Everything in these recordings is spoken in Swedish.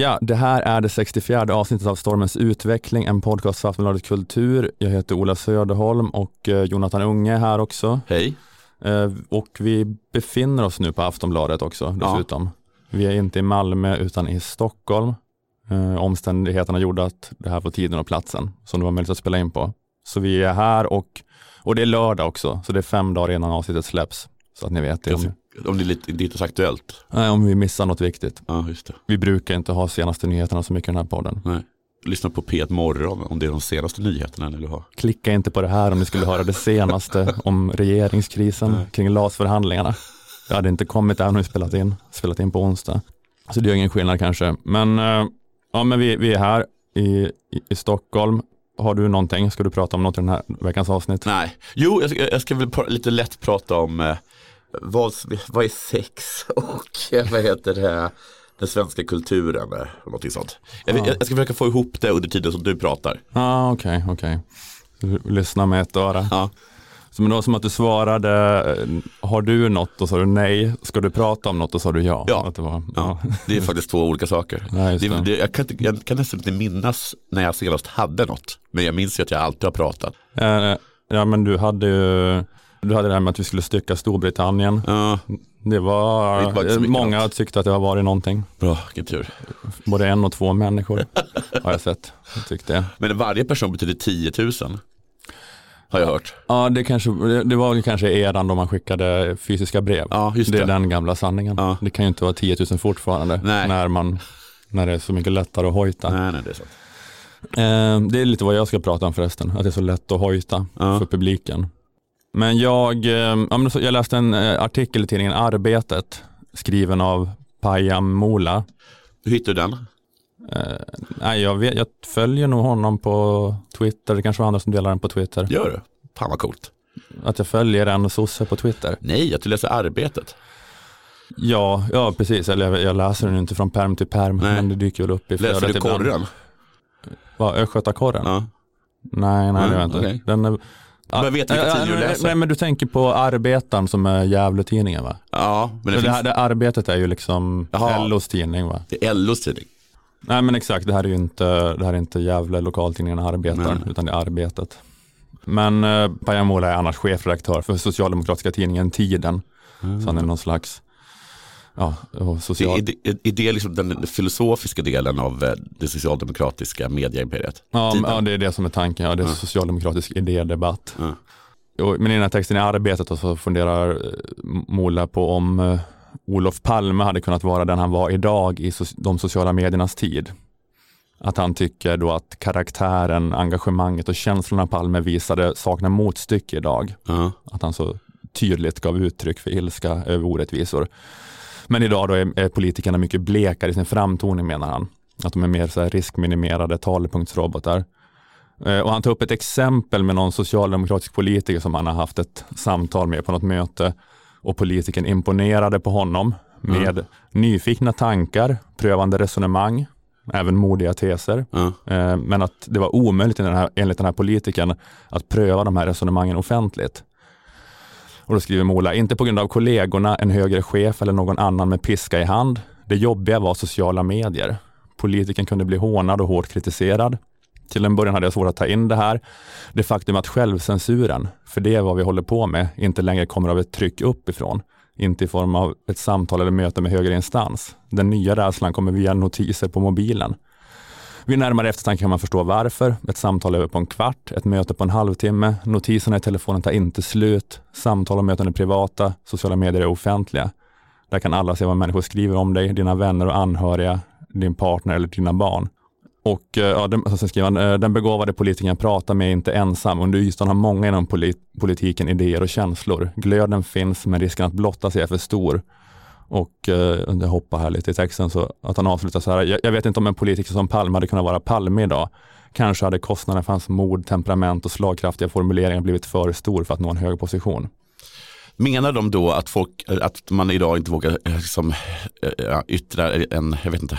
Ja, det här är det 64 avsnittet av Stormens utveckling, en podcast för Aftonbladet Kultur. Jag heter Ola Söderholm och eh, Jonathan Unge är här också. Hej. Eh, Och vi befinner oss nu på Aftonbladet också Ja. dessutom. Vi är inte i Malmö utan i Stockholm. Eh, Omständigheterna gjorde att det här var tiden och platsen som det var möjligt att spela in på. Så vi är här och, och det är lördag också, så det är fem dagar innan avsnittet släpps. Så att ni vet det. Om, det är lite, det är inte aktuellt. nej, om vi missar något viktigt. Ja, just det. Vi brukar inte ha senaste nyheterna så mycket i den här podden. Nej. Lyssna på P1 Morgon om det är de senaste nyheterna ni vill ha. Klicka inte på det här om ni skulle höra det senaste om regeringskrisen Nej. kring LAS-förhandlingarna. Det hade inte kommit även om vi spelat in, spelat in på onsdag. Så det gör ingen skillnad kanske. Men, eh, ja, men vi, vi är här i, i, i Stockholm. Har du någonting? Ska du prata om något i den här veckans avsnitt? Nej, jo jag ska, jag ska väl lite lätt prata om eh, vad, vad är sex och vad heter det, den svenska kulturen och någonting sånt. Jag, Ja. jag, ska försöka få ihop det under tiden som du pratar. Ja, ah, okej, okej. Så Lyssna med ett öra. Ja. Så men det var som att du svarade, eh, har du något? Då sa du nej. Ska du prata om något? Då sa du ja. Ja. Det var, Ja, det är faktiskt två olika saker. Just Det, det. det, jag, kan jag kan nästan inte minnas när jag senast hade något. Men jag minns ju att jag alltid har pratat. Eh, Ja men du hade ju du hade det här med att vi skulle stycka Storbritannien. Ja, Det var, Det många annat. tyckte att det har varit någonting. bra, vilken tur. Både en och två människor har jag sett. Jag tyckte. Men varje person betyder 10 000. Har jag hört. Ja det, kanske, det var kanske eran då man skickade fysiska brev. Ja, just det det. är den gamla sanningen. Ja. Det kan ju inte vara 10 000 fortfarande Nej. när, man, när det är så mycket lättare att hojta. Nej, nej, det är sant. Eh, det är lite vad jag ska prata om förresten, att det är så lätt att hojta Ja. för publiken. Men jag, eh, jag läste en eh, artikel i tidningen Arbetet skriven av Payam Mola. Hur hittar du den? Eh, nej, jag, vet, jag följer nog honom på Twitter, det kanske var andra som delar den på Twitter. Gör du? Fan vad coolt. Att jag följer en sosse på Twitter. Nej, att du läser arbetet. Ja, ja precis. Eller jag, jag läser den inte från perm till perm, Nej. men det dyker väl upp i Läser du ibland. korren? Vad, Östgötakorren? Ja. Nej, nej, Nej, det gör jag inte. okej. Den är, Men jag vet vilka Ja, tidningar du läser. Nej, men du tänker på Arbetaren som är Gävletidningen va? ja, men det, Det, det, finns... här, det Arbetet är ju liksom Jaha. LOs tidning va? det är LOs tidning. Nej men exakt, det här är ju inte, det här är inte Gävle lokaltidningen Arbetaren Nej. utan det är Arbetet. Men eh, Pajamola är annars chefredaktör för socialdemokratiska tidningen Tiden. Så han är någon slags ja, och Det social... är, är, är det liksom den filosofiska delen av eh, det socialdemokratiska medieimperiet? Ja, Tiden. ja, det är det som är tanken. Ja, det är Ja. socialdemokratisk idédebatt. Och, men i den här texten i arbetet så funderar eh, Mola på om eh, Olof Palme hade kunnat vara den han var idag i de sociala mediernas tid. Att han tycker då att karaktären, engagemanget och känslorna Palme visade saknar motstycke idag. Ja. Att han så tydligt gav uttryck för ilska över orättvisor. Men idag då är, är politikerna mycket blekare i sin framtoning menar han. Att de är mer så riskminimerade talepunktsrobotar. Eh, Och han tar upp ett exempel med någon socialdemokratisk politiker som han har haft ett samtal med på något möte. Och politikern imponerade på honom med nyfikna tankar, prövande resonemang, även modiga teser. Ja. Eh, Men att det var omöjligt i den här, enligt den här politikern att pröva de här resonemangen offentligt. Och då skriver Mola, inte på grund av kollegorna, en högre chef eller någon annan med piska i hand. Det jobbiga var sociala medier. Politikern kunde bli hånad och hårt kritiserad. Till en början hade jag svårt att ta in det här. Det faktum att självcensuren, för det är vad vi håller på med, inte längre kommer av ett tryck uppifrån. Inte i form av ett samtal eller möte med högre instans. Den nya rädslan kommer via notiser på mobilen. Vid närmare eftertanke kan man förstå varför. Ett samtal över på en kvart, ett möte på en halvtimme, notiserna i telefonen tar inte slut, samtal och möten är privata, sociala medier är offentliga. Där kan alla se vad människor skriver om dig, dina vänner och anhöriga, din partner eller dina barn. Och eh, ja, den, sen skriver eh, han, den begåvade politikern pratar med är inte ensam. Under ytan har många inom polit, politiken idéer och känslor. Glöden finns, men risken att blotta sig är för stor. Och eh, jag hoppar här lite i texten så att han avslutar så här. Jag, jag vet inte om en politiker som Palme hade kunnat vara Palme idag. Kanske hade kostnaden för hans mod, temperament och slagkraftiga formuleringar blivit för stor för att nå en hög position. Menar de då att, folk, att man idag inte vågar eh, liksom, eh, eh, yttra en, jag vet inte,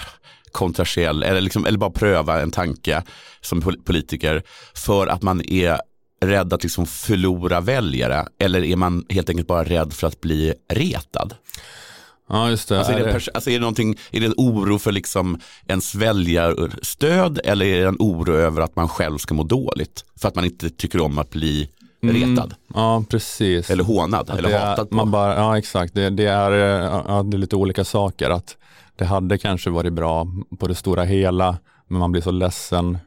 kontroversiell eller, liksom, eller bara pröva en tanke som politiker för att man är rädd att liksom förlora väljare eller är man helt enkelt bara rädd för att bli retad? Ja, just det. Alltså är, det, alltså är, det någonting, är det en oro för liksom ens väljarstöd eller är det en oro över att man själv ska må dåligt för att man inte tycker om att bli retad Ja, precis. eller hånad Att eller är- hatad på? Man bara, ja, exakt. Det, det, är, eh, ja, det är lite olika saker. Att det hade kanske varit bra på det stora hela, men man blir så ledsen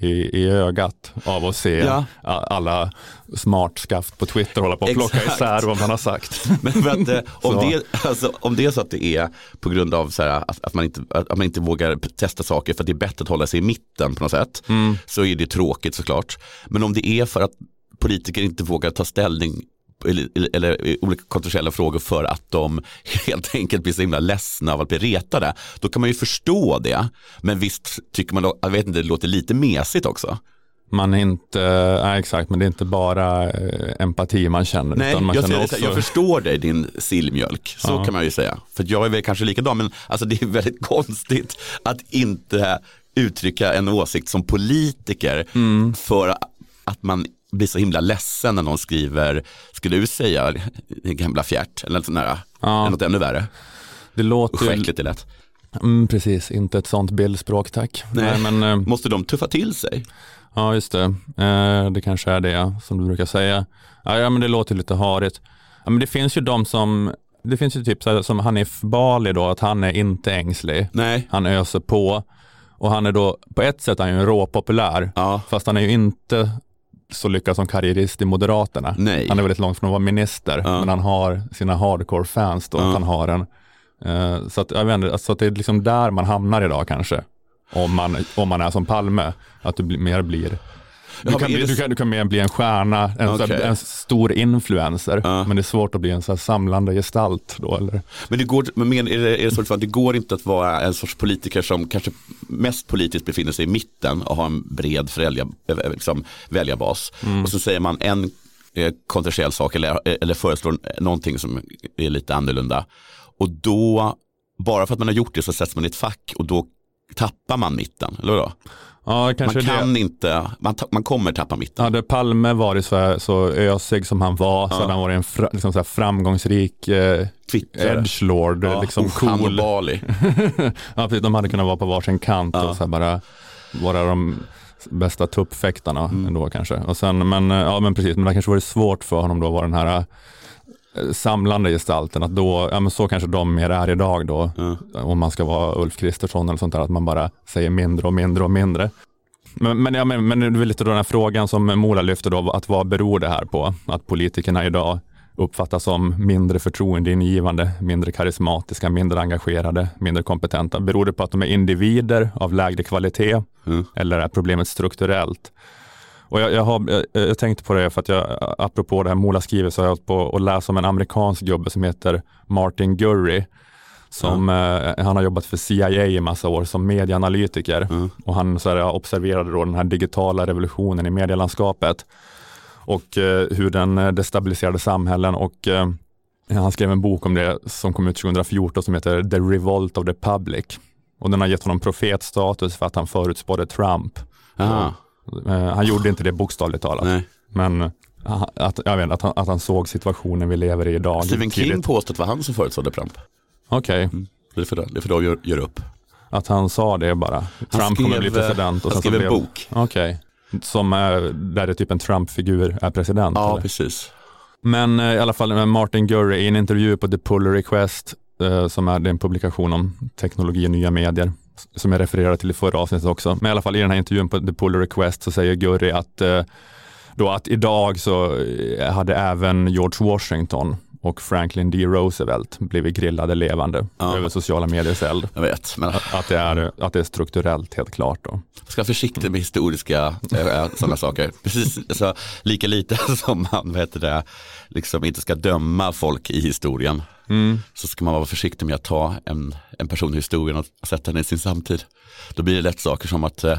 i, i ögat av att se Ja. alla smartskaft på Twitter hålla på att plocka Exakt. isär vad man har sagt. Men att, eh, om, Så. det, alltså, om det är så att det är på grund av så här, att, att, man inte, att man inte vågar testa saker för att det är bättre att hålla sig i mitten på något sätt så är det tråkigt såklart. Men om det är för att politiker inte vågar ta ställning eller, eller olika kontroversiella frågor för att de helt enkelt blir så himla ledsna av att bli retade. Då kan man ju förstå det. Men visst tycker man, jag vet inte, det låter lite mesigt också. Man är inte, nej, exakt, men det är inte bara eh, empati man känner. Nej, man jag, känner också, jag förstår dig din sillmjölk, så Ja. kan man ju säga. För jag är väl kanske likadan, men alltså, det är väldigt konstigt att inte uttrycka en åsikt som politiker Mm. för att man blir så himla ledsen när någon skriver, skulle du säga gamla fjärt eller något, sånt där, Ja. något ännu värre. det låter Usch ju, vad äckligt det lät. mm, precis, inte ett sånt bildspråk tack. Nej. men, eh, Måste de tuffa till sig? Ja, just det. Eh, det kanske är det som du brukar säga. Ja, ja men det låter lite harigt. Ja, men det finns ju de som, det finns ju typ så här, som Hanif Bali då, att han är inte ängslig. Nej, Han öser på och han är då, på ett sätt är han ju råpopulär, ja, fast han är ju inte så lyckad som karriärist i Moderaterna. nej. Han är väldigt långt från att vara minister, Ja. men han har sina hardcore fans då, Ja. han har en. Eh, så att, jag vet inte, alltså att det är liksom där man hamnar idag kanske. Om man, om man är som Palme, att du blir, mer blir du, kan, bli, du, kan, du kan mer bli en stjärna, en, så här, en stor influencer, Ja. men det är svårt att bli en så samlande gestalt då. Eller? Men, det går, men är det, är det så att det går inte att vara en sorts politiker som kanske mest politiskt befinner sig i mitten och har en bred förälja, eh, liksom, väljarbas. Och så säger man en eh, kontroversiell sak eller, eller föreslår någonting som är lite annorlunda. Och då, bara för att man har gjort det så sätts man i ett fack och då tappar man mitten. Eller vadå? Ja, Man kan det. inte, man, man kommer tappa mitten. Hade Palme varit så, här, så ösig som han var, så Ja. hade han varit en fra, liksom så framgångsrik eh, edgelord, Ja, liksom och han och cool. Bali. ja, precis, de hade kunnat vara på varsin kant Ja. och så bara vara de bästa tuppfäktarna Mm. ändå kanske. Och sen, men, eh, ja, men precis, men det kanske varit svårt för honom då att vara den här samlande gestalten, att då, ja men så kanske de mer är idag då, Ja. om man ska vara Ulf Kristersson eller sånt där, att man bara säger mindre och mindre och mindre. Men, men, ja, men, men det är lite då den här frågan som Mola lyfter då, att vad beror det här på? Att politikerna idag uppfattas som mindre förtroendeingivande, mindre karismatiska, mindre engagerade, mindre kompetenta. Beror det på att de är individer av lägre kvalitet Mm. eller är problemet strukturellt? Och jag, jag, har, jag, jag tänkte på det för att jag, apropå det här Mola skriver, så har jag hållit på att läsa om en amerikansk gubbe som heter Martin Gurry. Som, eh, han har jobbat för CIA i massa år som medieanalytiker Mm. och han så här, observerade då den här digitala revolutionen i medielandskapet och eh, hur den eh, destabiliserade samhällen och eh, han skrev en bok om det som kom ut 2014 som heter The Revolt of the Public. Och den har gett honom profetstatus för att han förutspådde Trump. Aha, han gjorde inte det bokstavligt talat, nej. men eh, att, jag vet, att, han, att han såg situationen vi lever i idag. Stephen King tydligt. påstår att det var han som förutsådde Trump. Okej, Det är för det, det är för gör, gör upp. att han sa det bara. Trump kommer bli president. Och han skrev en bok. Okej, som är, där det typ en Trump-figur är president? Ja, eller? precis. Men eh, i alla fall med Martin Gurry i en intervju på The Pull Request, eh, som är är en publikation om teknologi och nya medier, som jag refererade till i förra avsnittet också. Men i alla fall i den här intervjun på The Pull Request så säger Gurry att, eh, då att idag så eh, hade även George Washington och Franklin D. Roosevelt blivit grillade levande Ja. över sociala mediers eld. Jag vet, men Att, att, det är, att det är strukturellt helt klart då. jag ska vara försiktig med historiska äh, sådana saker. Precis alltså, lika lite som man heter det, liksom inte ska döma folk i historien. Så ska man vara försiktig med att ta en, en person i historien och sätta den i sin samtid. Då blir det lätt saker som att, eh,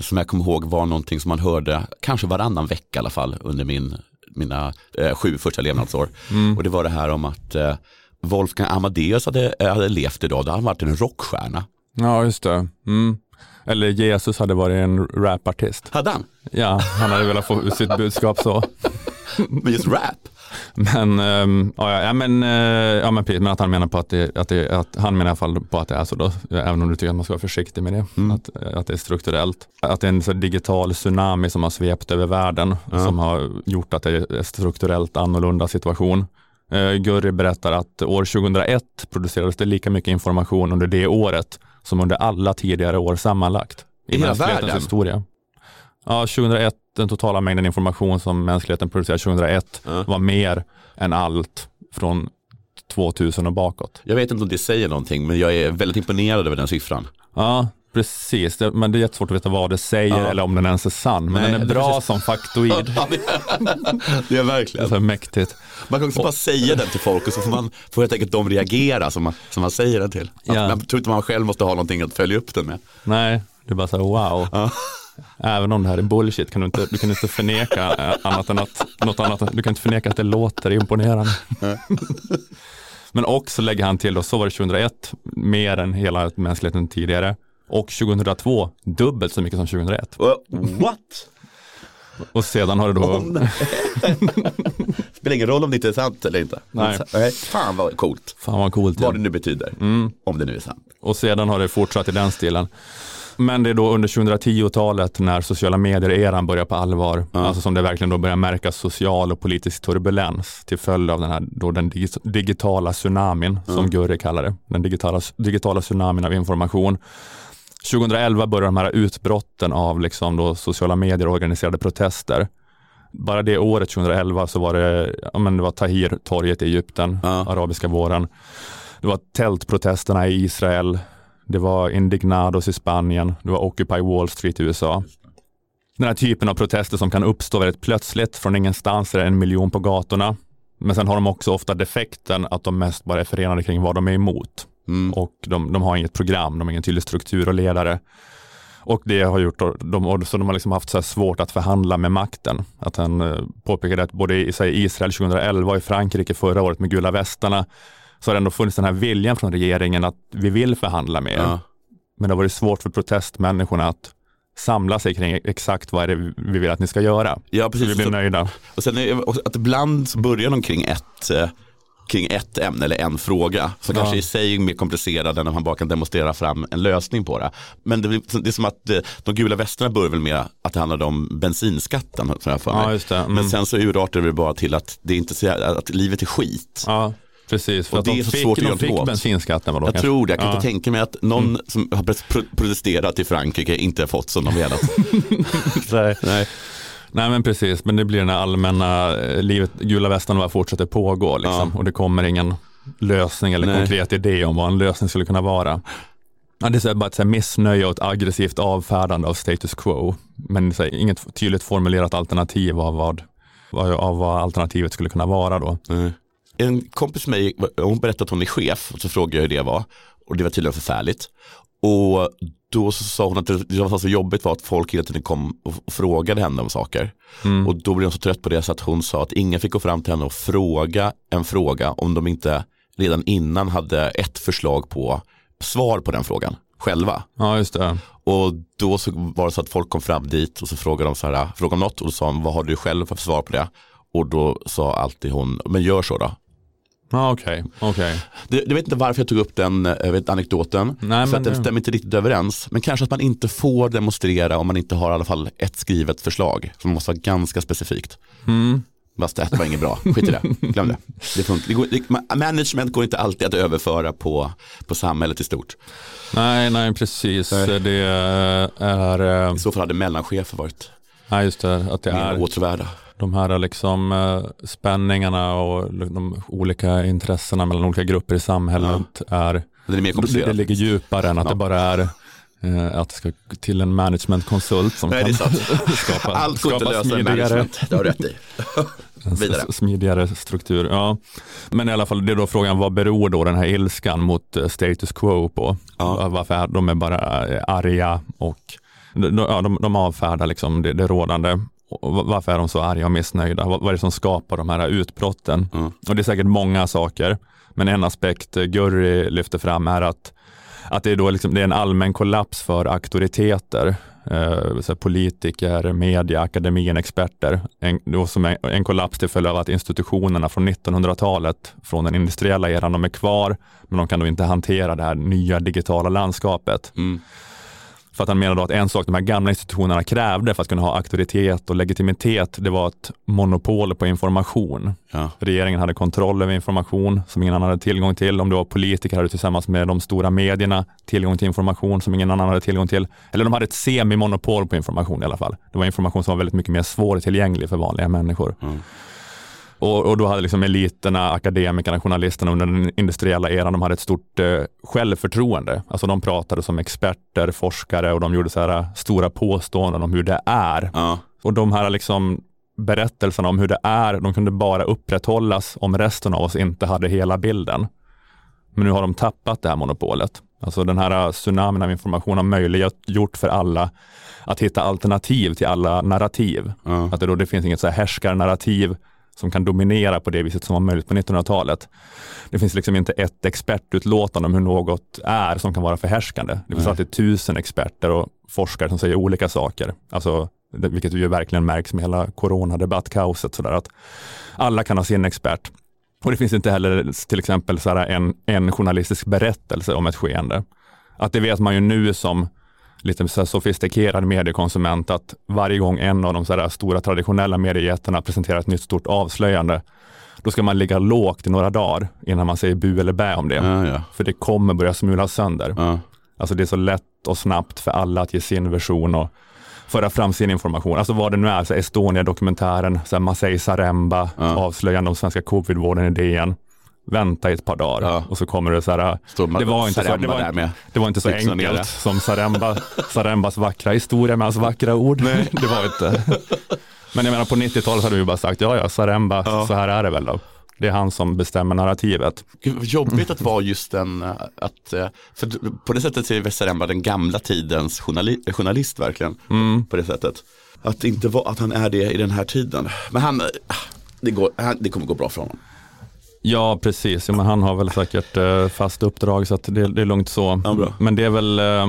som jag kommer ihåg var någonting som man hörde, kanske varannan vecka i alla fall under min mina eh, sju första levnadsår. Mm. Och det var det här om att eh, Wolfgang Amadeus hade, eh, hade levt idag, då hade han varit en rockstjärna. Ja, just det. Mm. Eller Jesus hade varit en rapartist. Hade han? Ja, han hade velat få ut sitt budskap så. Men just rap? Men, ehm, ja, men, eh, ja, men, men att han menar på att, det, att, det, att han menar i alla fall på att det är så då, även om du tycker att man ska vara försiktig med det, Mm. att, att det är strukturellt. Att det är en så digital tsunami som har svept över världen, Ja. som har gjort att det är en strukturellt annorlunda situation. Eh, Gurri berättar att år 2001 producerades det lika mycket information under det året som under alla tidigare år sammanlagt I hela mänsklighetens världen? historia. Ja, 2001, den totala mängden information som mänskligheten producerade 2001 Ja. var mer än allt från 2000 och bakåt. Jag vet inte om det säger någonting, men jag är väldigt imponerad över den siffran. Ja, precis. Men det är jättesvårt att veta vad det säger Ja. eller om den ens är sann. Men Nej, den är bra precis. som faktoid. Det, är Det är verkligen. så mäktigt. Man kan också bara säga den till folk och så får man får helt enkelt de reagera som man, som man säger den till. Ja. Man tror inte man själv måste ha någonting att följa upp den med. Nej, det är bara så här, wow. Ja. Även om det här är bullshit kan du inte, du kan inte förneka eh, annat än att, något annat, du kan inte förneka att det låter imponerande. Men också lägger han till då, så var det 2001, mer än hela mänskligheten tidigare. Och 2002, dubbelt så mycket som 2001. What? Och sedan har det då, det- Spelar ingen roll om det inte är sant eller inte. Nej. Nej. Fan vad coolt. fan vad coolt. Vad Ja. det nu betyder. Mm. Om det nu är sant. Och sedan har det fortsatt i den stilen. Men det är då under 2010-talet när sociala medier-eran börjar på allvar, Ja. alltså som det verkligen då börjar märkas social och politisk turbulens till följd av den här då den dig- digitala tsunamin som Gurri kallar det, den digitala, digitala tsunamin av information. 2011 börjar de här utbrotten av liksom då sociala medier och organiserade protester. Bara det året 2011 så var det, ja men det var Tahrir-torget i Egypten, Ja. arabiska våren. Det var tältprotesterna i Israel, det var Indignados i Spanien, det var Occupy Wall Street i USA. Den här typen av protester som kan uppstå väldigt plötsligt från ingenstans är det en miljon på gatorna. Men sen har de också ofta defekten att de mest bara är förenade kring vad de är emot. Mm. Och de, de har inget program, de har ingen tydlig struktur och ledare. Och det har gjort, de, så de har liksom haft så svårt att förhandla med makten. Att han eh, påpekade att både i Israel 2011 och i Frankrike förra året med gula västarna så har det ändå funnits den här viljan från regeringen att vi vill förhandla med er. Ja. Men det har varit svårt för protestmänniskorna att samla sig kring exakt vad är det vi vill att ni ska göra. ja, Så vi precis. blir nöjda. och sen är att ibland börjar de kring ett eh, kring ett ämne eller en fråga som Ja. kanske i sig är mer komplicerad än om man bara kan demonstrera fram en lösning på det. Men det, det är som att eh, de gula västarna börjar väl med att det handlade om bensinskatten. Som jag för mig. Ja. Mm. Men sen så urartar det bara till att, det inte att livet är skit. Ja, precis. För Och att det de är så fick, svårt att de fick åt. bensinskatten. Vadå, Jag kanske? tror det, jag kan Ja. Mm. inte tänka mig att någon som har pro- protesterat i Frankrike inte har fått som de velat. Nej. Nej. Nej men precis, men det blir den här allmänna eh, livet, gula västarna bara fortsätter pågå liksom, Ja. och det kommer ingen lösning eller Nej. konkret idé om vad en lösning skulle kunna vara. Ja, det är bara ett så här missnöje och ett aggressivt avfärdande av status quo, men här, inget tydligt formulerat alternativ av vad, av vad alternativet skulle kunna vara då. Nej. En kompis med mig, hon berättade att hon är chef och så frågade jag hur det var och det var tydligen förfärligt. Och då så sa hon att det det var så jobbigt var att folk hela tiden kom och frågade henne om saker. Mm. Och då blev hon så trött på det så att hon sa att ingen fick gå fram till henne och fråga en fråga om de inte redan innan hade ett förslag på svar på den frågan själva. Ja, just det. Och då så var det så att folk kom fram dit och så frågade de så här, frågade om något och då sa hon, vad har du själv för svar på det? Och då sa alltid hon, men gör så då. Ja, okej, okej. Det, jag vet inte varför jag tog upp den eh, vet, anekdoten. Nej, för att den det- stämmer inte riktigt överens. Men kanske att man inte får demonstrera om man inte har i alla fall ett skrivet förslag. Som måste vara ganska specifikt. Mm. Fast ett var inget bra, skit i det, glöm det. det, funkar. det, går, det ma- management går inte alltid att överföra på, på samhället i stort. Nej, nej, precis. Nej. Det är, eh, I så fall hade mellanchefer varit nej, just det, att det är. De här liksom eh, spänningarna och de olika intressena mellan olika grupper i samhället är, Den är mer det, det ligger djupare än att Ja. det bara är eh, att det ska till en managementkonsult som Nej, det kan skapa, Allt skapa smidigare, det har rätt i. Vidare. smidigare struktur. Ja. Men i alla fall, det är då frågan, vad beror då den här ilskan mot eh, status quo på? Ja. Varför de är bara arga och de, ja, de, de avfärdar liksom det, det rådande. Varför är de så arga och missnöjda? Vad, är det som skapar de här utbrotten? Mm. Och det är säkert många saker, men en aspekt eh, Gurri lyfter fram är att, att det, är då liksom, det är en allmän kollaps för auktoriteter. Eh, politiker, media, akademin, experter. En, då som en, en kollaps till följd av att institutionerna från 1900-talet, från den industriella eran, de är kvar, men de kan då inte hantera det här nya digitala landskapet. Mm. För att han menar då att en sak de här gamla institutionerna krävde för att kunna ha auktoritet och legitimitet, det var ett monopol på information. Ja. Regeringen hade kontroll över information som ingen annan hade tillgång till. Om det var politiker hade tillsammans med de stora medierna tillgång till information som ingen annan hade tillgång till. Eller de hade ett semi-monopol på information i alla fall. Det var information som var väldigt mycket mer svårtillgänglig för vanliga människor. Mm. Och, och då hade liksom eliterna, akademikerna, journalisterna under den industriella eran, de hade ett stort eh, självförtroende. Alltså de pratade som experter, forskare och de gjorde så här stora påståenden om hur det är. Ja. Och de här liksom berättelserna om hur det är, de kunde bara upprätthållas om resten av oss inte hade hela bilden. Men nu har de tappat det här monopolet. Alltså den här tsunamin av information har möjliggjort för alla att hitta alternativ till alla narrativ. Ja. Att det, då, det finns inget så här härskarnarrativ som kan dominera på det viset som var möjligt på 1900-talet. Det finns liksom inte ett expertutlåtande om hur något är som kan vara förhärskande. Det finns Nej. alltid tusen experter och forskare som säger olika saker. Alltså, vilket ju verkligen märks med hela coronadebattkaoset. Sådär, att alla kan ha sin expert. Och det finns inte heller till exempel så en, en journalistisk berättelse om ett skeende. Att det vet man ju nu som lite så sofistikerad mediekonsument att varje gång en av de så stora traditionella mediejättarna presenterar ett nytt stort avslöjande, då ska man ligga lågt i några dagar innan man säger bu eller bä om det. Ja, ja. För det kommer börja smulas sönder. Ja. Alltså det är så lätt och snabbt för alla att ge sin version och föra fram sin information. Alltså vad det nu är, Estonia-dokumentären, Masai Saremba, Ja. avslöjande om svenska covidvården i DN. Vänta i ett par dagar Ja. och så kommer det så här, Står man det var inte så, Saremba det var, där med. det var inte så enkelt nere. som Saremba, Sarembas vackra historia med hans vackra ord. Nej. Det var inte. Men jag menar på 90-talet hade vi bara sagt, ja ja, Saremba, Ja. så här är det väl då. Det är han som bestämmer narrativet. Gud, jobbigt att vara just den, att, eh, för på det sättet är Westeremba den gamla tidens journali, journalist verkligen. På det sättet. Att, inte vara, att han är det i den här tiden. Men han, eh, det, går, han, det kommer gå bra för honom. Ja, precis. Ja, men han har väl säkert eh, fast uppdrag så att det, det är lugnt så. Ja. Men det är väl eh,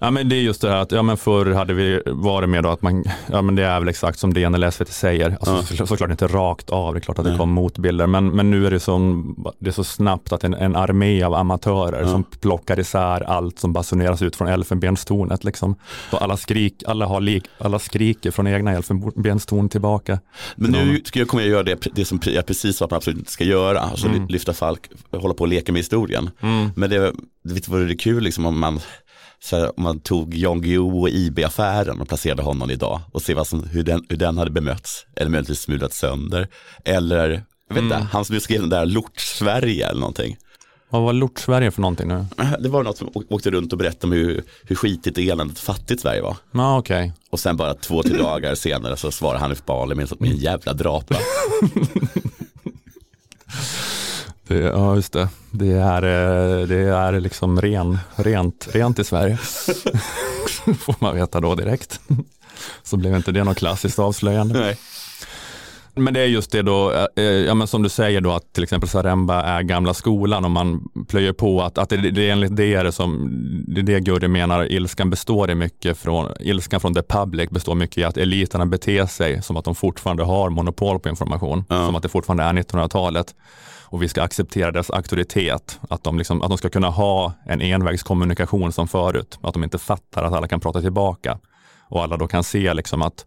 Ja men det är just det här att, ja men förr hade vi varit med då att man, ja men det är väl exakt som DN eller SVT säger. Alltså Ja. så, såklart inte rakt av, det är klart att det Nej. kom motbilder. Men, men nu är det, som, det är så snabbt att en, en armé av amatörer Ja. som plockar isär allt som basuneras ut från elfenbenstornet. Liksom. Alla, skrik, alla, har lik, alla skriker från egna elfenbenstorn tillbaka. Men nu ska jag, kommer jag göra det, det som jag precis sa att man absolut inte ska göra. Alltså Mm. lyfta Falk, hålla på och leka med historien. Men det, det vore kul liksom om man, så här, om man tog Jan Guillou och IB-affären och placerade honom idag och se vad som, hur, den, hur den hade bemötts. Eller möjligtvis smulats sönder. Eller, jag vet inte, Mm. han som skrev den där Lort-Sverige eller någonting. Vad var Lort-Sverige för någonting nu? Det var något som åkte runt och berättade om hur, hur skitigt och eländigt fattigt Sverige var. Ja okej. Och sen bara två, tre dagar senare så svarade Hanif Bali med, med en jävla drapa. Det, ja just det. Det är, eh, det är liksom ren, rent, rent i Sverige. Får man veta då direkt. Så blev inte det något klassiskt avslöjande. Nej. Men det är just det då, eh, ja, men som du säger då att till exempel Saremba är gamla skolan och man plöjer på att, att det, det är enligt det är det som, det är det Gurri menar, ilskan består i mycket från, ilskan från the public består mycket i att eliterna beter sig som att de fortfarande har monopol på information, Ja. som att det fortfarande är 1900-talet och vi ska acceptera deras auktoritet, att de, liksom, att de ska kunna ha en envägskommunikation som förut, att de inte fattar att alla kan prata tillbaka och alla då kan se liksom att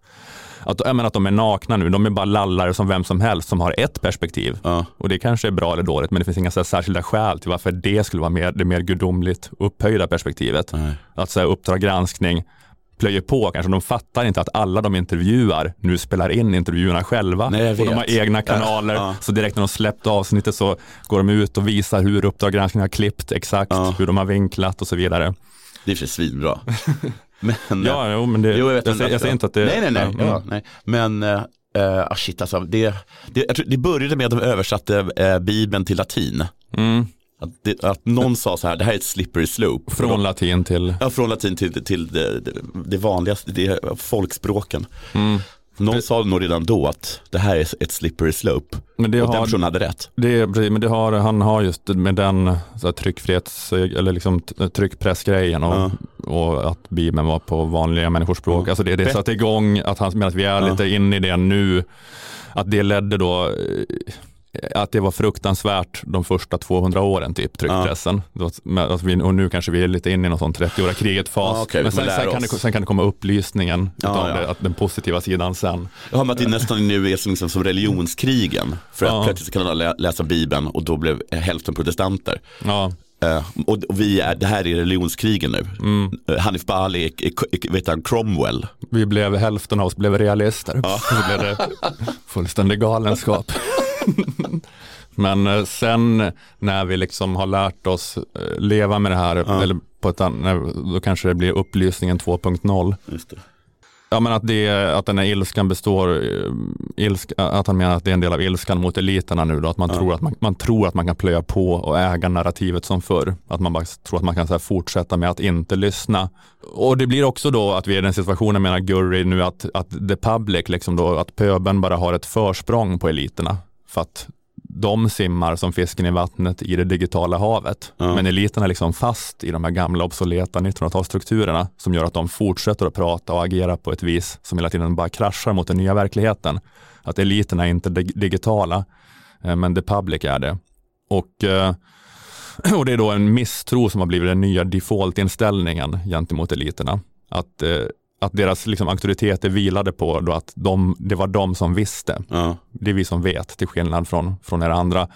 att, jag att de är nakna nu, de är bara lallare som vem som helst som har ett perspektiv. Ja. Och det kanske är bra eller dåligt, men det finns inga så här särskilda skäl till varför det skulle vara mer, det mer gudomligt upphöjda perspektivet. Nej. Att säga Uppdrag granskning plöjer på kanske, de fattar inte att alla de intervjuar nu spelar in intervjuerna själva. Nej, och de har egna kanaler, Ja. så direkt när de släppt avsnittet så går de ut och visar hur Uppdrag granskning har klippt exakt, Ja. hur de har vinklat och så vidare. Det är för svinbra. Men, Ja, jo, men det, Jo, jag, vet jag, säger, jag säger inte att det... Nej, nej, nej. Ja, Ja, mm. nej. Men, ah, shit alltså, det, det, det började med att de översatte äh, Bibeln till latin. Mm. Att, det, att någon sa så här, det här är ett slippery slope. Från latin till... Ja, från latin till, till det, det, det vanligaste, det folkspråken. Mm. Någon sa nog redan då att det här är ett slippery slope. Men det och den har, personen hade rätt. det, men det har, han har just med den så här, tryckfrihets eller liksom tryckpressgrejen och, Ja. och att Bibeln var på vanliga människors språk. Ja. Alltså det, det satte igång, att han, medan vi är Ja. lite inne i det nu, att det ledde då eh, att det var fruktansvärt de första 200 åren, typ tryckpressen. Vi, och nu kanske vi är lite inne i någon sån 30-åriga kriget-fas. Ja, okej, vi men sen, sen, kan det, sen kan det komma upplysningen Ja, utav ja. Det, att den positiva sidan sen. Jag har med att det nästan nu är som, liksom, som religionskrigen. För att Ja. plötsligt kan alla lä- läsa Bibeln och då blev hälften protestanter. Ja, Eh, och, och vi är, det här är religionskrigen nu. mm. Eh, Hanif Bali, är- är- vet han, Cromwell. Vi blev, hälften av oss blev realister. Ja. Blev det fullständig galenskap. Men eh, sen när vi liksom har lärt oss eh, leva med det här, Ja. eller på ett annat, då kanske det blir upplysningen 2.0. Just det. Ja men att, det, att den här ilskan består, eh, ilsk, att han menar att det är en del av ilskan mot eliterna nu då, att man, Ja. tror, att man, man tror att man kan plöja på och äga narrativet som förr. Att man bara tror att man kan så fortsätta med att inte lyssna. Och det blir också då att vi är i den situationen, menar Gurry nu, att, att the public, liksom då, att pöben bara har ett försprång på eliterna. För att de simmar som fisken i vattnet i det digitala havet. Ja. Men eliterna är liksom fast i de här gamla obsoleta 1900-talsstrukturerna som gör att de fortsätter att prata och agera på ett vis som hela tiden bara kraschar mot den nya verkligheten. Att eliterna är inte dig- digitala, eh, men the public är det. Och, eh, och det är då en misstro som har blivit den nya default-inställningen gentemot eliterna. Att, eh, att deras liksom, auktoriteter vilade på då att de, det var de som visste Ja. det är vi som vet, till skillnad från, från er andra.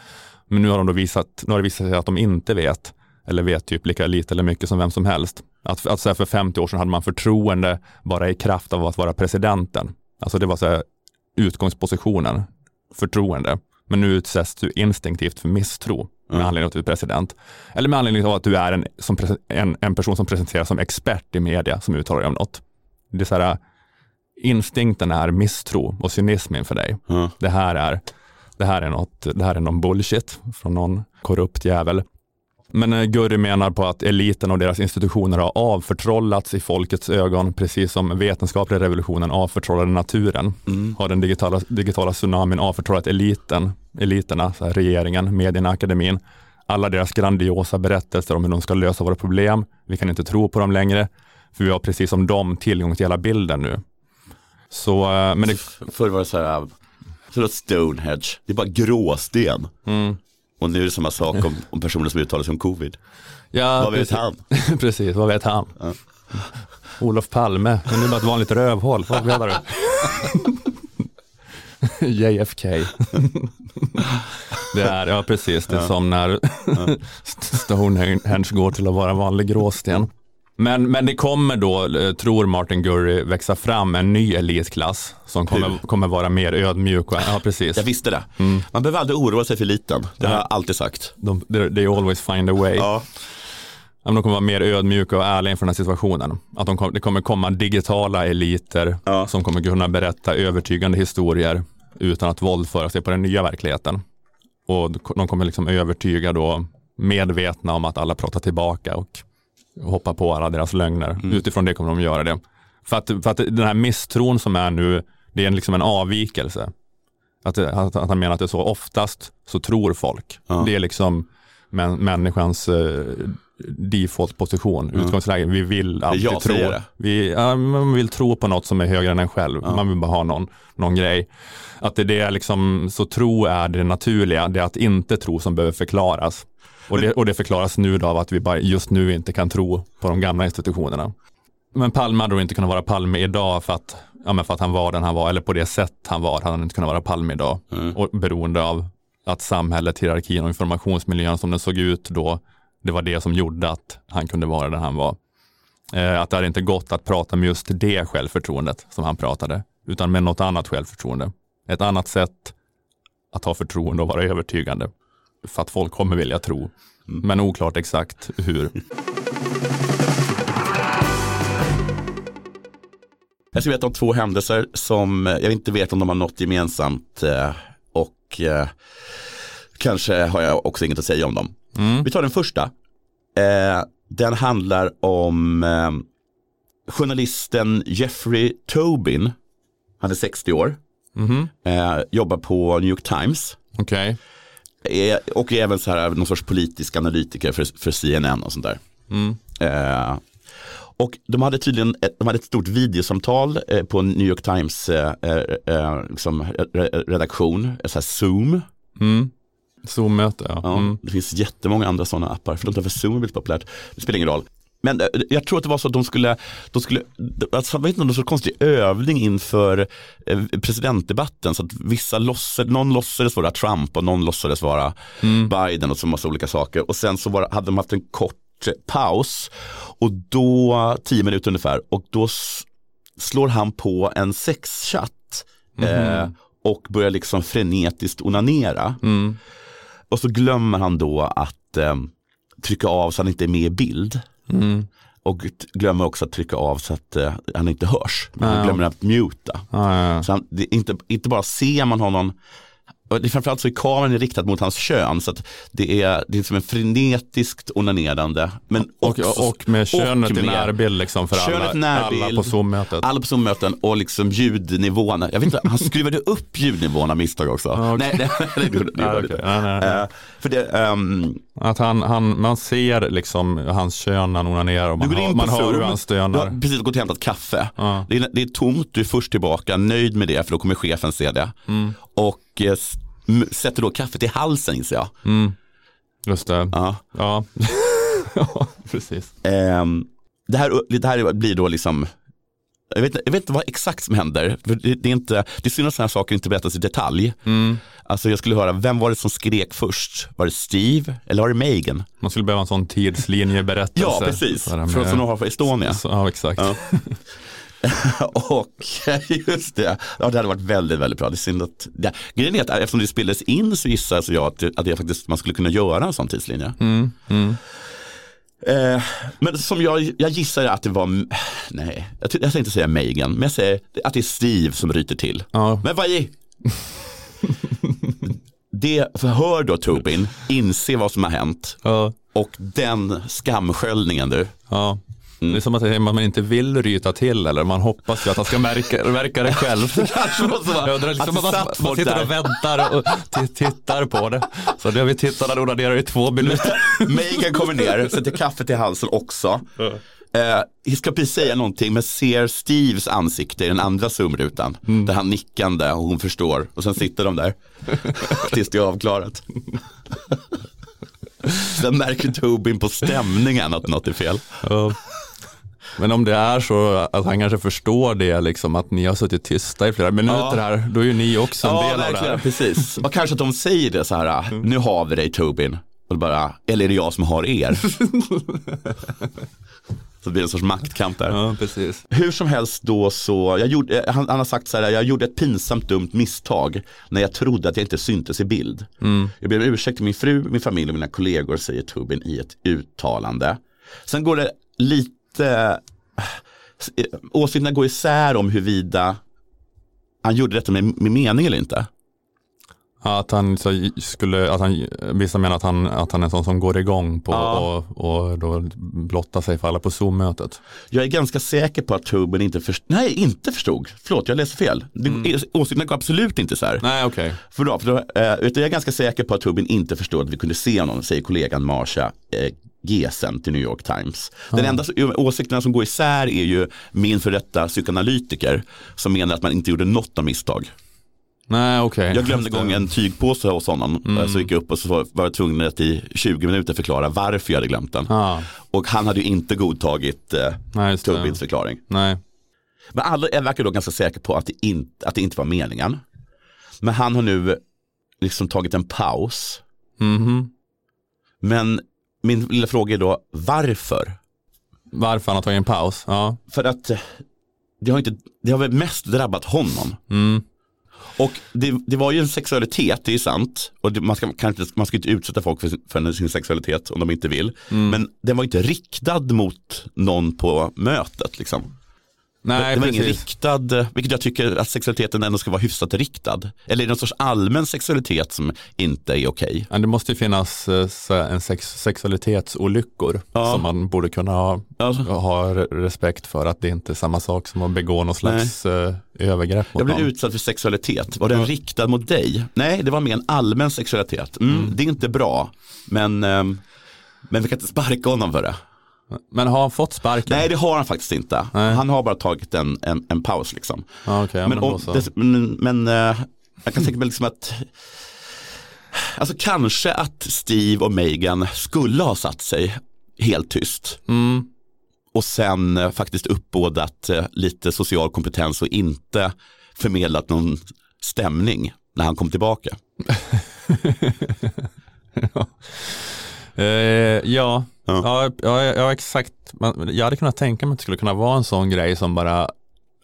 Men nu har de då visat, nu har det visat sig att de inte vet, eller vet typ lika lite eller mycket som vem som helst. Att, att så här för 50 år sedan hade man förtroende bara i kraft av att vara presidenten. Alltså det var så här utgångspositionen, förtroende. Men nu utsätts du instinktivt för misstro med Ja. anledning av att du är president. Eller med anledning av att du är en, som, en, en person som presenteras som expert i media som uttalar dig om något. Det är så här, instinkten är misstro och cynism inför dig Ja. det här är, det här är, något, det här är någon bullshit från någon korrupt jävel. Men eh, Gurri menar på att eliten och deras institutioner har avförtrollats i folkets ögon, precis som vetenskapliga revolutionen avförtrollade naturen. Mm. Har den digitala, digitala tsunamin avförtrollat eliten, eliterna, så här, regeringen, medierna, akademin. Alla deras grandiosa berättelser om hur de ska lösa våra problem. Vi kan inte tro på dem längre, för vi har precis som dem tillgång till hela bilden nu. Så, eh, men det, Förr var det så här, så då Stonehenge, det är bara gråsten. mm. Och nu är det samma sak om, om personer som uttalar sig om covid. Ja, Vad vet precis. han? precis, vad vet han? Ja. Olof Palme, men det är bara ett vanligt rövhål, vad menar du? JFK. det är, ja precis, det är Ja. som när Stonehenge går till att vara vanlig gråsten. Men, men det kommer då, eh, tror Martin Gurry, växa fram en ny elitklass som kommer, Hur? kommer vara mer ödmjuk. Och, ja, precis. Jag visste det. Mm. Man behöver aldrig oroa sig för liten. Det har jag alltid sagt. De, they, always find a way. Ja. De kommer vara mer ödmjuka och ärliga inför den här situationen. Att de det kommer komma digitala eliter Ja. som kommer kunna berätta övertygande historier utan att våldföra sig på den nya verkligheten. Och de kommer liksom övertyga då medvetna om att alla pratar tillbaka och hoppar på alla deras lögner. Mm. Utifrån det kommer de göra det. För att, för att den här misstron som är nu, det är liksom en avvikelse. Att, att, att han menar att det är så oftast så tror folk. Ja. Det är liksom män, människans eh, default-position, Ja. utgångsläge. Vi vill alltid jag tro. Vi, ja, man vill tro på något som är högre än en själv. Ja. Man vill bara ha någon, någon grej. Att det är det liksom, så tro är det naturliga, det är att inte tro som behöver förklaras. Och det, och det förklaras nu då av att vi bara just nu inte kan tro på de gamla institutionerna. Men Palme hade då inte kunnat vara Palme idag för att, ja, för att han var den han var, eller på det sätt han var, hade han inte kunnat vara Palme idag. Mm. Och beroende av att samhället, hierarkin och informationsmiljön som den såg ut då, det var det som gjorde att han kunde vara den han var. Eh, att det hade inte gått att prata med just det självförtroendet som han pratade, utan med något annat självförtroende. Ett annat sätt att ha förtroende och vara övertygande. För att folk kommer vilja tro, men oklart exakt hur. Jag ska berätta om två händelser som eh, jag inte vet om de har något gemensamt eh, och kanske har jag också inget att säga om dem. Mm. Vi tar den första. Eh, den handlar om eh, journalisten Jeffrey Tobin Han är 60 år. Mhm. Eh, jobbar på New York Times. Okej. Eh, och är även så här någon sorts politisk analytiker för, för CNN och sånt där. Mm. Eh, och de hade tydligen ett, de hade ett stort videosamtal eh, på New York Times eh, eh, liksom, re- redaktion, så Zoom. Mm. Zoom-möte, ja. Ja, Mm. Det finns jättemånga andra sådana appar, för de tar för Zoom är väldigt populärt. Det spelar ingen roll. Men eh, jag tror att det var så att de skulle, de skulle alltså, jag vet inte om det var så konstig övning inför eh, presidentdebatten. Så att vissa låtsades, någon låtsades vara Trump och någon låtsades vara Biden och så massa olika saker. Och sen så var, hade de haft en kort eh, paus och då, tio minuter ungefär, och då slår han på en sexchatt eh, och börjar liksom frenetiskt onanera. Mm. Och så glömmer han då att eh, trycka av så han inte är med i bild. Mm. Och glömmer också att trycka av så att eh, han inte hörs. Han glömmer att muta. Så han, inte, inte bara ser man honom, och det framförallt så är kameran riktad mot hans kön. Så att det är, det är som en frenetiskt onanerande. Men Och, också, och med könet och i med- närbild liksom för alla, i närbild. alla på Zoom-mötet. alla på Zoom-möten och liksom ljudnivåerna. Jag vet inte, han skruvade upp ljudnivån av misstag också. Okej. Nej, det det det. Eh, För det, ehm, Att han, han, man ser liksom hans kön när han onanerar och man, Du hör, man hör hur han du stönar. har precis gått och hämtat kaffe. Ja. Det, är, det är tomt, du är först tillbaka, nöjd med det för då kommer chefen se det. Mm. Och eh, sätter då kaffet i halsen inser jag. Mm. Just det. Ja. Ja, ja precis. Ehm, det, här, det här blir då liksom jag vet, inte- jag vet inte vad exakt som händer. För det, det är inte, det är synd att sådana här saker inte berättas i detalj. Mm. Alltså jag skulle höra, vem var det som skrek först? Var det Steve eller var det Megan? Man skulle behöva en sån tidslinjeberättelse. Ja, precis. Från som de har för Estonia. Så, ja, exakt. Ja. och just det, ja, det hade varit väldigt, väldigt bra. Det är synd att, det, grejen är att eftersom det spelades in så gissar jag att, det- att det faktiskt, man skulle kunna göra en sån tidslinje. Mm. Mm. Eh, men som jag, jag gissar att det var, nej, jag, jag tänkte säga Megan, men jag säger att det är Steve som ryter till. Ja. Men vad är det förhör då Tobin, inse vad som har hänt Ja. och den skamsköljningen du. Ja. Mm. Det är som att man inte vill ryta till eller man hoppas ju att han ska märka, märka det själv. Ja, det är liksom Att man, satt man folk sitter där. och väntar och tittar på det. Så det har vi tittat och onanerar i två minuter. Megan kommer ner, sätter kaffet i halsen också. Eh, jag ska precis säga någonting men ser Steves ansikte i den andra zoomrutan. Där han nickande och hon förstår. Och sen sitter de där tills det är avklarat. Sen märker Tobin på stämningen att något är fel. Men om det är så att han kanske förstår det, liksom, att ni har suttit tysta i flera minuter Ja. här, då är ju ni också en Ja, del av det här. precis. Och kanske att de säger det så här, nu har vi dig Tobin. Och bara, eller är det jag som har er? så det blir en sorts maktkamp där. Ja, precis. Hur som helst då så, jag gjorde, han, han har sagt så här, jag gjorde ett pinsamt dumt misstag när jag trodde att jag inte syntes i bild. Jag ber om ursäkt till min fru, min familj och mina kollegor, säger Tobin i ett uttalande. Sen går det lite, eh, åsikterna går isär om huruvida han gjorde detta med, med mening eller inte. Att han så skulle, att han, vissa menar att han, att han är en sån som går igång på Ja. och, och då blottar sig för alla på Zoom-mötet. Jag är ganska säker på att Tobin inte förstod, nej inte förstod, förlåt jag läste fel. Det, Åsikterna går absolut inte isär. Nej, okej. För då, för då, eh, utan jag är ganska säker på att Tobin inte förstod att vi kunde se honom, säger kollegan Marsha eh, Gesen till New York Times. Den enda s- åsikterna som går isär är ju min för detta psykoanalytiker som menar att man inte gjorde något av misstag. Nej, okej. Jag glömde igång en tygpåse hos honom, mm. så gick jag upp och så var jag tvungen att i 20 minuter förklara varför jag hade glömt den. Ja, Och han hade ju inte godtagit eh, det. förklaring. Nej. Men alla verkar då ganska säkra på att det, inte, att det inte var meningen. Men han har nu liksom tagit en paus. Mhm. Men min lilla fråga är då varför? Varför han har tagit en paus? Ja. För att eh, det har, inte, det har väl mest drabbat honom. Mm. Och det, det var ju en sexualitet, det är sant. Och det, man, ska, kan inte, man ska inte utsätta folk för, för sin sexualitet om de inte vill. Men den var inte riktad mot någon på mötet. Liksom. Nej, det var ingen riktad, vilket jag tycker att sexualiteten ändå ska vara hyfsat riktad. Eller är det någon sorts allmän sexualitet som inte är okej? Ja, det måste ju finnas eh, en sex, sexualitetsolyckor Ja. som man borde kunna ha, Alltså, ha re- respekt för att det inte är samma sak som att begå någon slags eh, övergrepp mot jag blev någon. utsatt för sexualitet, var den riktad mot dig? Nej, det var mer en allmän sexualitet. Mm, Det är inte bra, men, ehm, men vi kan inte sparka honom för det. Men har han fått sparken? Nej, det har han faktiskt inte. Nej. Han har bara tagit en, en, en paus liksom. Ja, okej, ja, men, om, det, men, men eh, jag kan tänka mig liksom att Alltså kanske att Steve och Megan skulle ha satt sig helt tyst Mm, och sen eh, faktiskt uppbådat eh, lite social kompetens och inte förmedlat någon stämning när han kom tillbaka. Eh, ja, Ja. ja. Ja, ja, exakt. Jag hade kunnat tänka mig att det skulle kunna vara en sån grej som bara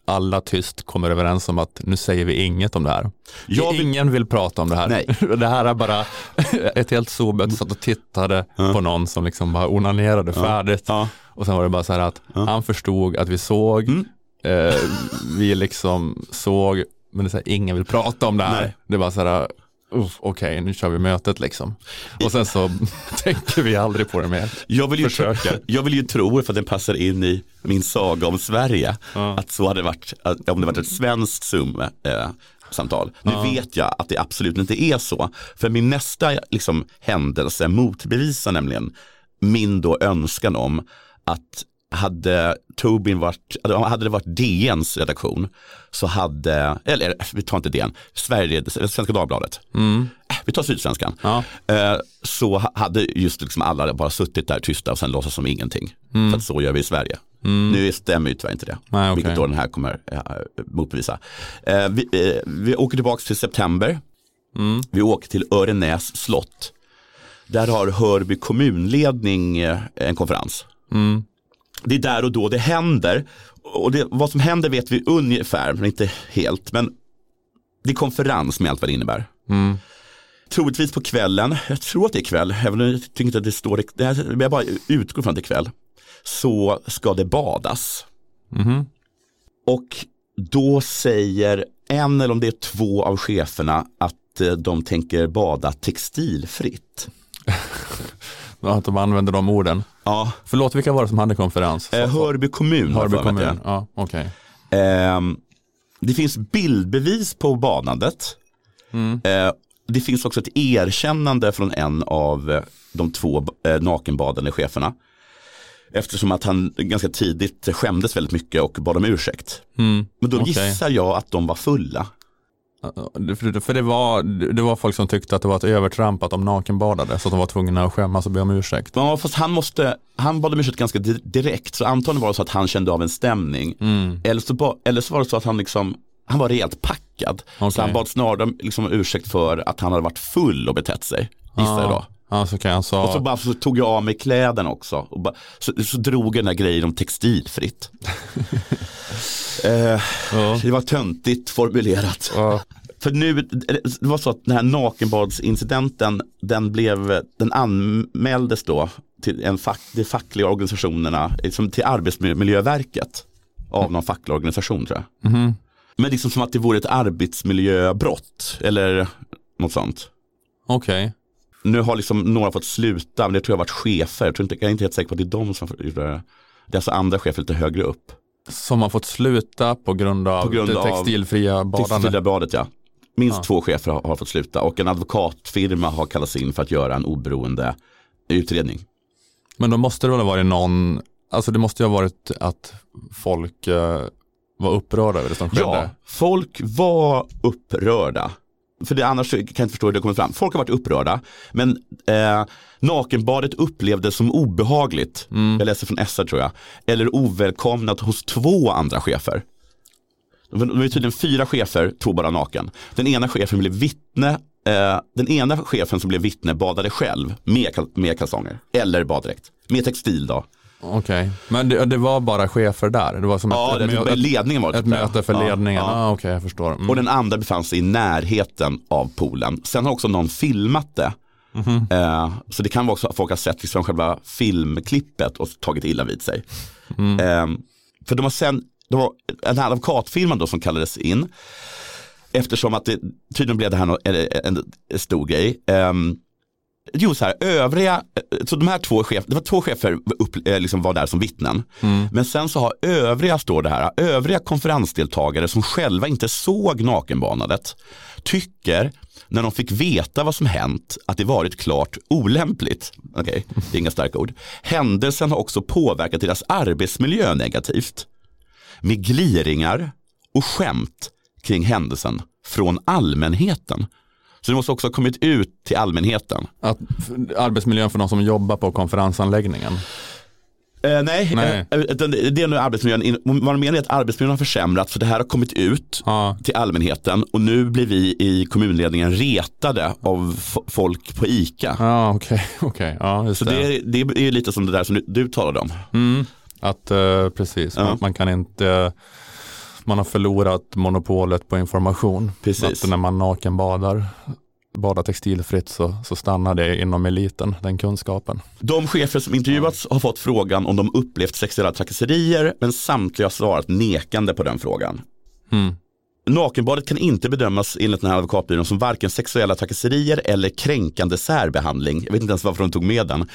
alla tyst kommer överens om att nu säger vi inget om det här. Jag vill- Ingen vill prata om det här. Nej. Det här är bara ett helt sobet satt och tittade på någon som liksom bara onanerade färdigt. Ja. Och sen var det bara så här att han förstod att vi såg, Mm. eh, vi liksom såg, men det är här, ingen vill prata om det här. Nej. Det bara så här, okej nu kör vi mötet liksom. Och sen så tänker vi aldrig på det mer. Jag vill, ju Försöker. jag vill ju tro, för att den passar in i min saga om Sverige, att så hade det varit, att, om det varit ett svenskt Zoom-samtal. Nu vet jag att det absolut inte är så, för min nästa liksom, händelse motbevisar nämligen min då önskan om att hade Tobin varit, hade det varit DNs redaktion så hade, eller vi tar inte DN, Sverige, Svenska Dagbladet, Äh, vi tar Sydsvenskan, Ja. Eh, så ha- hade just liksom alla bara suttit där tysta och sen låtsas som ingenting. För att så gör vi i Sverige. Nu stämmer ju tyvärr inte det, Nej, okej. vilket då den här kommer eh, motbevisa. Eh, vi, eh, vi åker tillbaka till september, vi åker till Örenäs slott. Där har Hörby kommunledning eh, en konferens. Det är där och då det händer. Och det, vad som händer vet vi ungefär, men inte helt. Men det är konferens med allt vad det innebär. Troligtvis på kvällen, jag tror att det är kväll, även om jag tycker inte att det står, det här, jag bara utgår från att det är kväll, så ska det badas. Och då säger en eller om det är två av cheferna att eh, de tänker bada textilfritt. Att de använder de orden. Ja, Förlåt, vilka var det som hade konferens? eh, Hörby kommun. Hörby kommun. Ja, okej. Ehm, det finns bildbevis på badandet. Eh, det finns också ett erkännande från en av eh, de två eh, nakenbadande cheferna. Eftersom att han ganska tidigt skämdes väldigt mycket och bad om ursäkt. Men då okej. gissar jag att de var fulla. För, det, var, det var folk som tyckte att det var ett övertramp att de nakenbadade så att de var tvungna att skämmas och be om ursäkt. Ja, fast han, måste, han bad om ursäkt ganska di- direkt. Så antagligen var det så att han kände av en stämning. Eller, så, eller så var det så att han liksom han var rejält packad. Okej. Så han bad snarare om liksom, om ursäkt för att han hade varit full och betett sig. Gissar jag då. Ja, så kan jag sa, Och så, bara, så tog jag av mig kläderna också. Och bara, så, så drog den här grejen om textilfritt. eh, Ja. Det var töntigt formulerat. Ja. För nu, det var så att den här nakenbadsincidenten, den, blev, den anmäldes då till en fack, de fackliga organisationerna, liksom till Arbetsmiljöverket av någon facklig organisation tror jag. Men liksom som att det vore ett arbetsmiljöbrott eller något sånt. Okej. Nu har liksom några fått sluta, men det tror jag har varit chefer. Jag, tror inte, jag är inte helt säker på att det är de som har gjort det. Det är alltså andra chefer lite högre upp. Som har fått sluta på grund av På grund det textilfria badandet. Textilbadet ja. Minst två chefer har, har fått sluta och en advokatfirma har kallats in för att göra en oberoende utredning. Men då måste det väl ha varit någon, alltså det måste ju ha varit att folk eh, var upprörda över det som skedde. Ja, folk var upprörda. För det, annars kan jag inte förstå hur det kommer fram. Folk har varit upprörda, men eh, nakenbadet upplevdes som obehagligt. Jag läser från SR tror jag. Eller ovälkomnat hos två andra chefer. Det var tydligen fyra chefer tog bara naken. Den ena chefen blev vittne. Eh, den ena chefen som blev vittne badade själv med, med kalsonger. Eller baddräkt. Med textil då. Okej, men det, det var bara chefer där? Det var som Ja, ett, det, ett, mö- ledningen var ett, ett typ möte för Ja, ledningen? ja. Ah, Okej, jag förstår. Mm. Och den andra befann sig i närheten av poolen. Sen har också någon filmat det. Mhm. Eh, så det kan vara också att folk har sett liksom själva filmklippet och tagit illa vid sig. Mm. Eh, för de har sen det var en här advokatfirma då som kallades in. Eftersom att det tydligen blev det här en, en, en stor grej. Um, Jo, så här, övriga, så de här två chefer, det var två chefer upp, eh, liksom var där som vittnen. Men sen så har övriga, står det här, övriga konferensdeltagare som själva inte såg nakenbanadet tycker när de fick veta vad som hänt att det varit klart olämpligt. Okej, det är inga starka ord. Händelsen har också påverkat deras arbetsmiljö negativt. Med gliringar och skämt kring händelsen från allmänheten. Så det måste också ha kommit ut till allmänheten. Att arbetsmiljön för de som jobbar på konferensanläggningen. Eh, nej, Nej. eh, utan det är nu arbetsmiljön. Vad man menar är att arbetsmiljön har försämrats för det här har kommit ut Ja. till allmänheten och nu blir vi i kommunledningen retade av folk på ICA. Ja, okej, okej. Ja, just Så det. det är, det är lite som det där som du, du talade om. Mm, att eh, precis, Ja. man, man kan inte, man har förlorat monopolet på information. Precis. Att när man nakenbadar, badar textilfritt så, så stannar det inom eliten, den kunskapen. De chefer som intervjuats har fått frågan om de upplevt sexuella trakasserier men samtliga har svarat nekande på den frågan. Mm. Nakenbadet kan inte bedömas enligt den här advokatbyrån som varken sexuella trakasserier eller kränkande särbehandling. Jag vet inte ens varför de tog med den.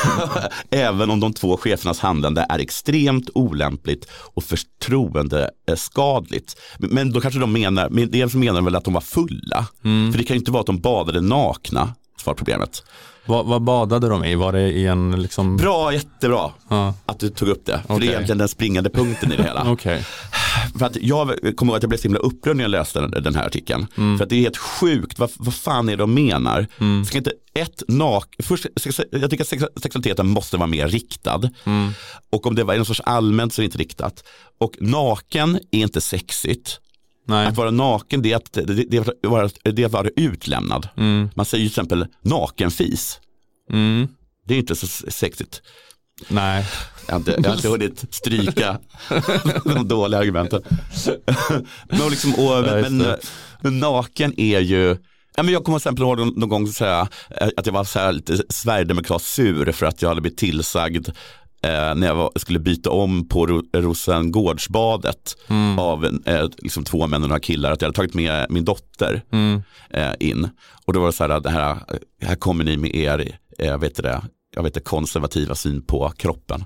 Även om de två chefernas handlande är extremt olämpligt och förtroendeskadligt. Men då kanske de menar, men dels menar de väl att de var fulla. För det kan ju inte vara att de badade nakna, svar problemet. Vad, vad badade de i? Var det i en liksom... Bra, jättebra Ja, att du tog upp det. För det Okej. är egentligen den springande punkten i det hela. Okej. För att jag kommer ihåg att jag blev så himla upprörd när jag läste den, här artikeln. För att det är helt sjukt, vad, vad fan är det de menar? Ska inte ett nak, först, jag tycker att sex, sexualiteten måste vara mer riktad. Och om det var någon sorts allmänt så är det inte riktat. Och naken är inte sexigt. Nej. Att vara naken det är att, det, är vara, det är att vara utlämnad. Mm. Man säger ju till exempel nakenfis. Mm. Det är inte så sexigt. Nej. Jag har inte, jag har inte hunnit stryka de dåliga argumenten. men, liksom, och, men, men naken är ju, ja, men jag kommer till exempel ihåg någon, någon gång så här, att jag var så här lite sverigedemokrat sur för att jag hade blivit tillsagd eh, när jag var, skulle byta om på Ro, Rosengårdsbadet Mm. av eh, liksom två män och några killar, att jag hade tagit med min dotter Mm. eh, in. Och då var det så här, det här, här kommer ni med er, eh, vet det, jag vet det, konservativa syn på kroppen.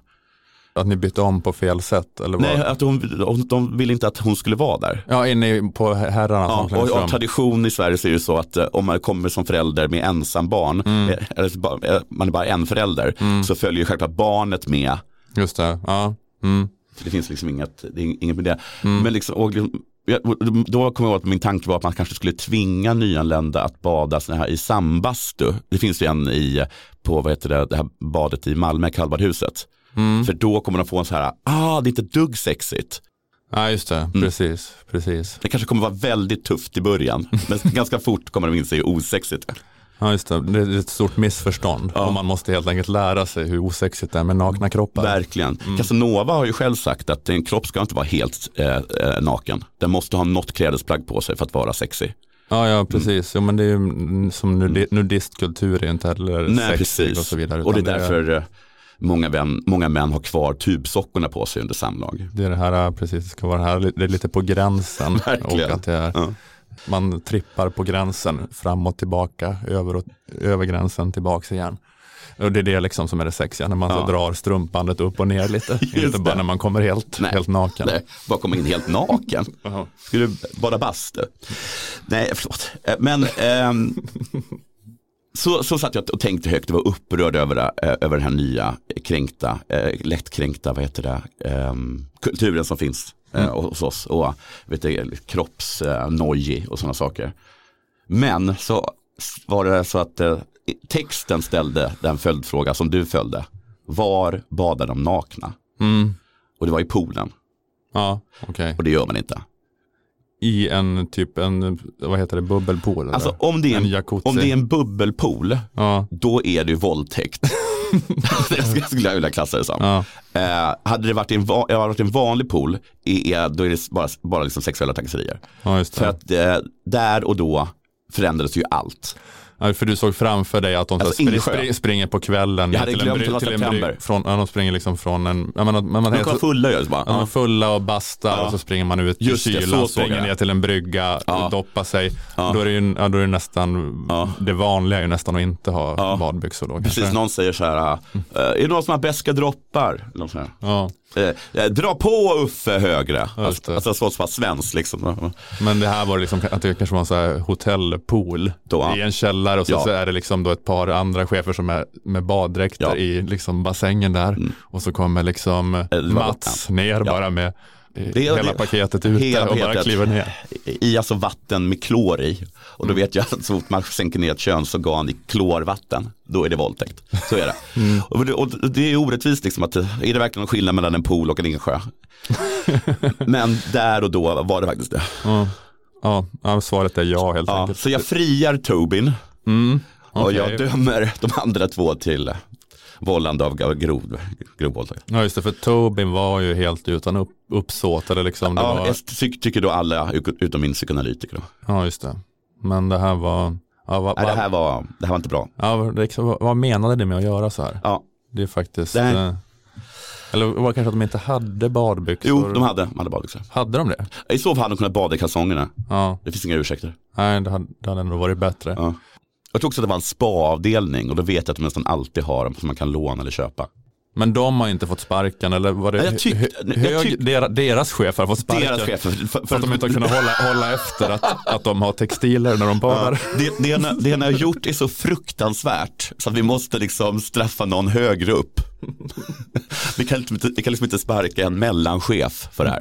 Att ni bytte om på fel sätt? Eller vad? Nej, att hon, de ville inte att hon skulle vara där. Ja, inne på herrarnas Ja, och av tradition i Sverige så är det så att eh, om man kommer som förälder med ensam barn, Mm. eh, eller eh, man är bara en förälder, så följer självklart barnet med. Just det, ja. Mm. Det finns liksom inget, det är inget med det. Men liksom, och, liksom, och då kommer jag ihåg att min tanke var att man kanske skulle tvinga nyanlända att bada såna här i sambastu. Det finns ju en i, på vad heter det, det här badet i Malmö, Kallbadhuset. Mm. För då kommer de få en så här, ah det är inte dugg sexigt. Ja, just Mm. det. Precis, precis. Det kanske kommer vara väldigt tufft i början, men ganska fort kommer de inse hur osexigt det är. Ja, just det. Det är ett stort missförstånd. Ja. Och man måste helt enkelt lära sig hur osexigt det är med nakna kroppar. Verkligen. Casanova har ju själv sagt att en kropp ska inte vara helt eh, eh, naken. Den måste ha något klädesplagg på sig för att vara sexig. Ja, ja precis. Jo, men det är ju mm, som nudi- nudistkultur är inte heller Nej, sexig precis. och så vidare. Och det är därför eh, många, vän, många män har kvar tubsockorna på sig under samlag. Det är det här, precis, det ska vara det här, det är lite på gränsen. Verkligen. Och att det är, Ja. Man trippar på gränsen, fram och tillbaka, över, och, över gränsen, tillbaks igen. Och det är det liksom som är det sexiga, när man så Ja. drar strumpbandet upp och ner lite. Inte bara när man kommer helt, Nej. helt naken. Nej, bara komma in helt naken. Ska du bada bastu? Nej, förlåt. Eh, Men ehm, så, så satt jag och tänkte högt och var upprörd över, det, eh, över den här nya kränkta, eh, lättkränkta, vad heter det, ehm, kulturen som finns eh, hos oss. Och vet du, kroppsnoji och sådana saker. Men så var det så att eh, texten ställde den följdfråga som du följde. Var badar de nakna? Mm. Och det var i poolen. Ja, okej. Och det gör man inte. I en typ, en, vad heter det, bubbelpool? Alltså eller? om det, är en en, om det är en bubbelpool, Ja, då är det ju våldtäkt. det skulle jag vilja klassa det som. ja, Eh, hade det varit en, va- varit en vanlig pool, är, då är det bara, bara liksom sexuella trakasserier. ja. För att eh, där och då förändrades ju allt. Ja, för du såg framför dig att de Alltså, så spr- spr- springer på kvällen. Jag hade till en glömt bry- det till en september. bry- Från, ja, de springer liksom från en, ja, men, man, De kom fulla ju. så Bara, Ja, de är fulla och bastar Ja. och så springer man ut Just i det, så kylan, såg springer jag. ner till en brygga Ja. och doppar sig. Ja. Då, är det ju, ja, då är det nästan, Ja. det vanliga är ju nästan att inte ha Ja. badbyxor då. Precis, kanske. någon säger så här, äh, är det någon som har beska droppar? Här. Ja. Eh, eh, dra på Uffe högre. Alltså, alltså så pass svenskt liksom. Men det här var liksom att det kanske var en så här hotellpool Då, i en källare och så, Ja. så är det liksom då ett par andra chefer som är med baddräkter Ja. i liksom bassängen där och så kommer liksom Mats ner bara med Det är- hela det- paketet ute hela och bara kliver ner. I alltså vatten med klor i. Och då Mm. vet jag att så fort man sänker ner ett könsorgan i klorvatten, då är det våldtäkt. Så är det. Mm. Och, det och det är orättvist liksom att, är det verkligen någon skillnad mellan en pool och en insjö? Men där och då var det faktiskt det. Ja. Ja, svaret är ja helt Ja, enkelt. så jag friar Tobin Mm. och Okej. jag dömer de andra två till vållande av grov, grov våldtäkt. Ja just det, för Tobin var ju helt utan upp, uppsåt eller liksom. Det Ja, var, jag ty tycker då alla utom min psykoanalytiker. Då. ja just det. Men det här var, ja, vad, Nej, det, här var, det här var inte bra. ja, det, liksom, vad, menade det med att göra så här? Ja. Det är faktiskt, Nej. eh, eller var det kanske att de inte hade badbyxor? Jo, de hade, de hade badbyxor. Hade de det? I så fall hade de kunnat bada i kalsongerna. Ja, Det finns inga ursäkter. nej det hade, det hade nog varit bättre. Ja. Jag tror också att det var en spa-avdelning och då vet jag att de nästan alltid har dem som man kan låna eller köpa. Men de har inte fått sparken eller var det Ja, jag tyckte- jag hög, tyck- deras, deras chef har fått sparken? Deras chefer. För, För att de inte har kunnat hålla, hålla efter att, att de har textiler när de badar. Ja, det, det, ena, det ena har gjort är så fruktansvärt så att vi måste liksom straffa någon högre upp. Vi kan, inte, vi kan liksom inte sparka en mellanchef för det här.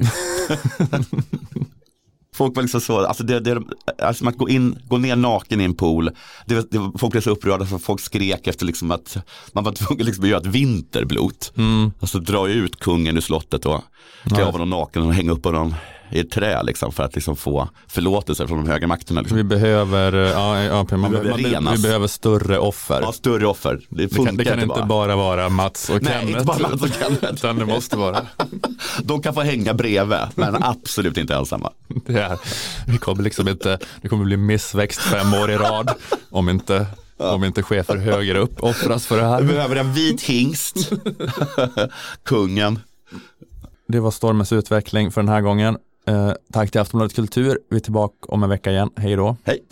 Folk var liksom så, alltså, det, det, alltså att gå, in, gå ner naken i en pool, det, det, folk blev så upprörda för folk skrek efter liksom att man var tvungen liksom att göra ett vinterblot. Alltså dra ut kungen ur slottet och klä av honom naken och hänga upp honom i ett trä liksom, för att liksom få förlåtelse från de höga makterna. Liksom. Vi behöver, ja, ja, man, man, behöver man, vi behöver större offer. Ja, större offer. Det det kan, det kan inte bara. vara Mats och Nej, Kenneth. inte bara Mats och Kenneth. Utan det måste vara. De kan få hänga bredvid, men absolut inte ensamma. Det, är, vi kommer liksom inte, det kommer bli missväxt fem år i rad om inte, om inte chefer högre upp offras för det Vi här. behöver en vit hingst. Kungen. Det var stormens utveckling för den här gången. Eh, tack till Aftonbladet Kultur. Vi är tillbaka om en vecka igen. Hej då. Hej.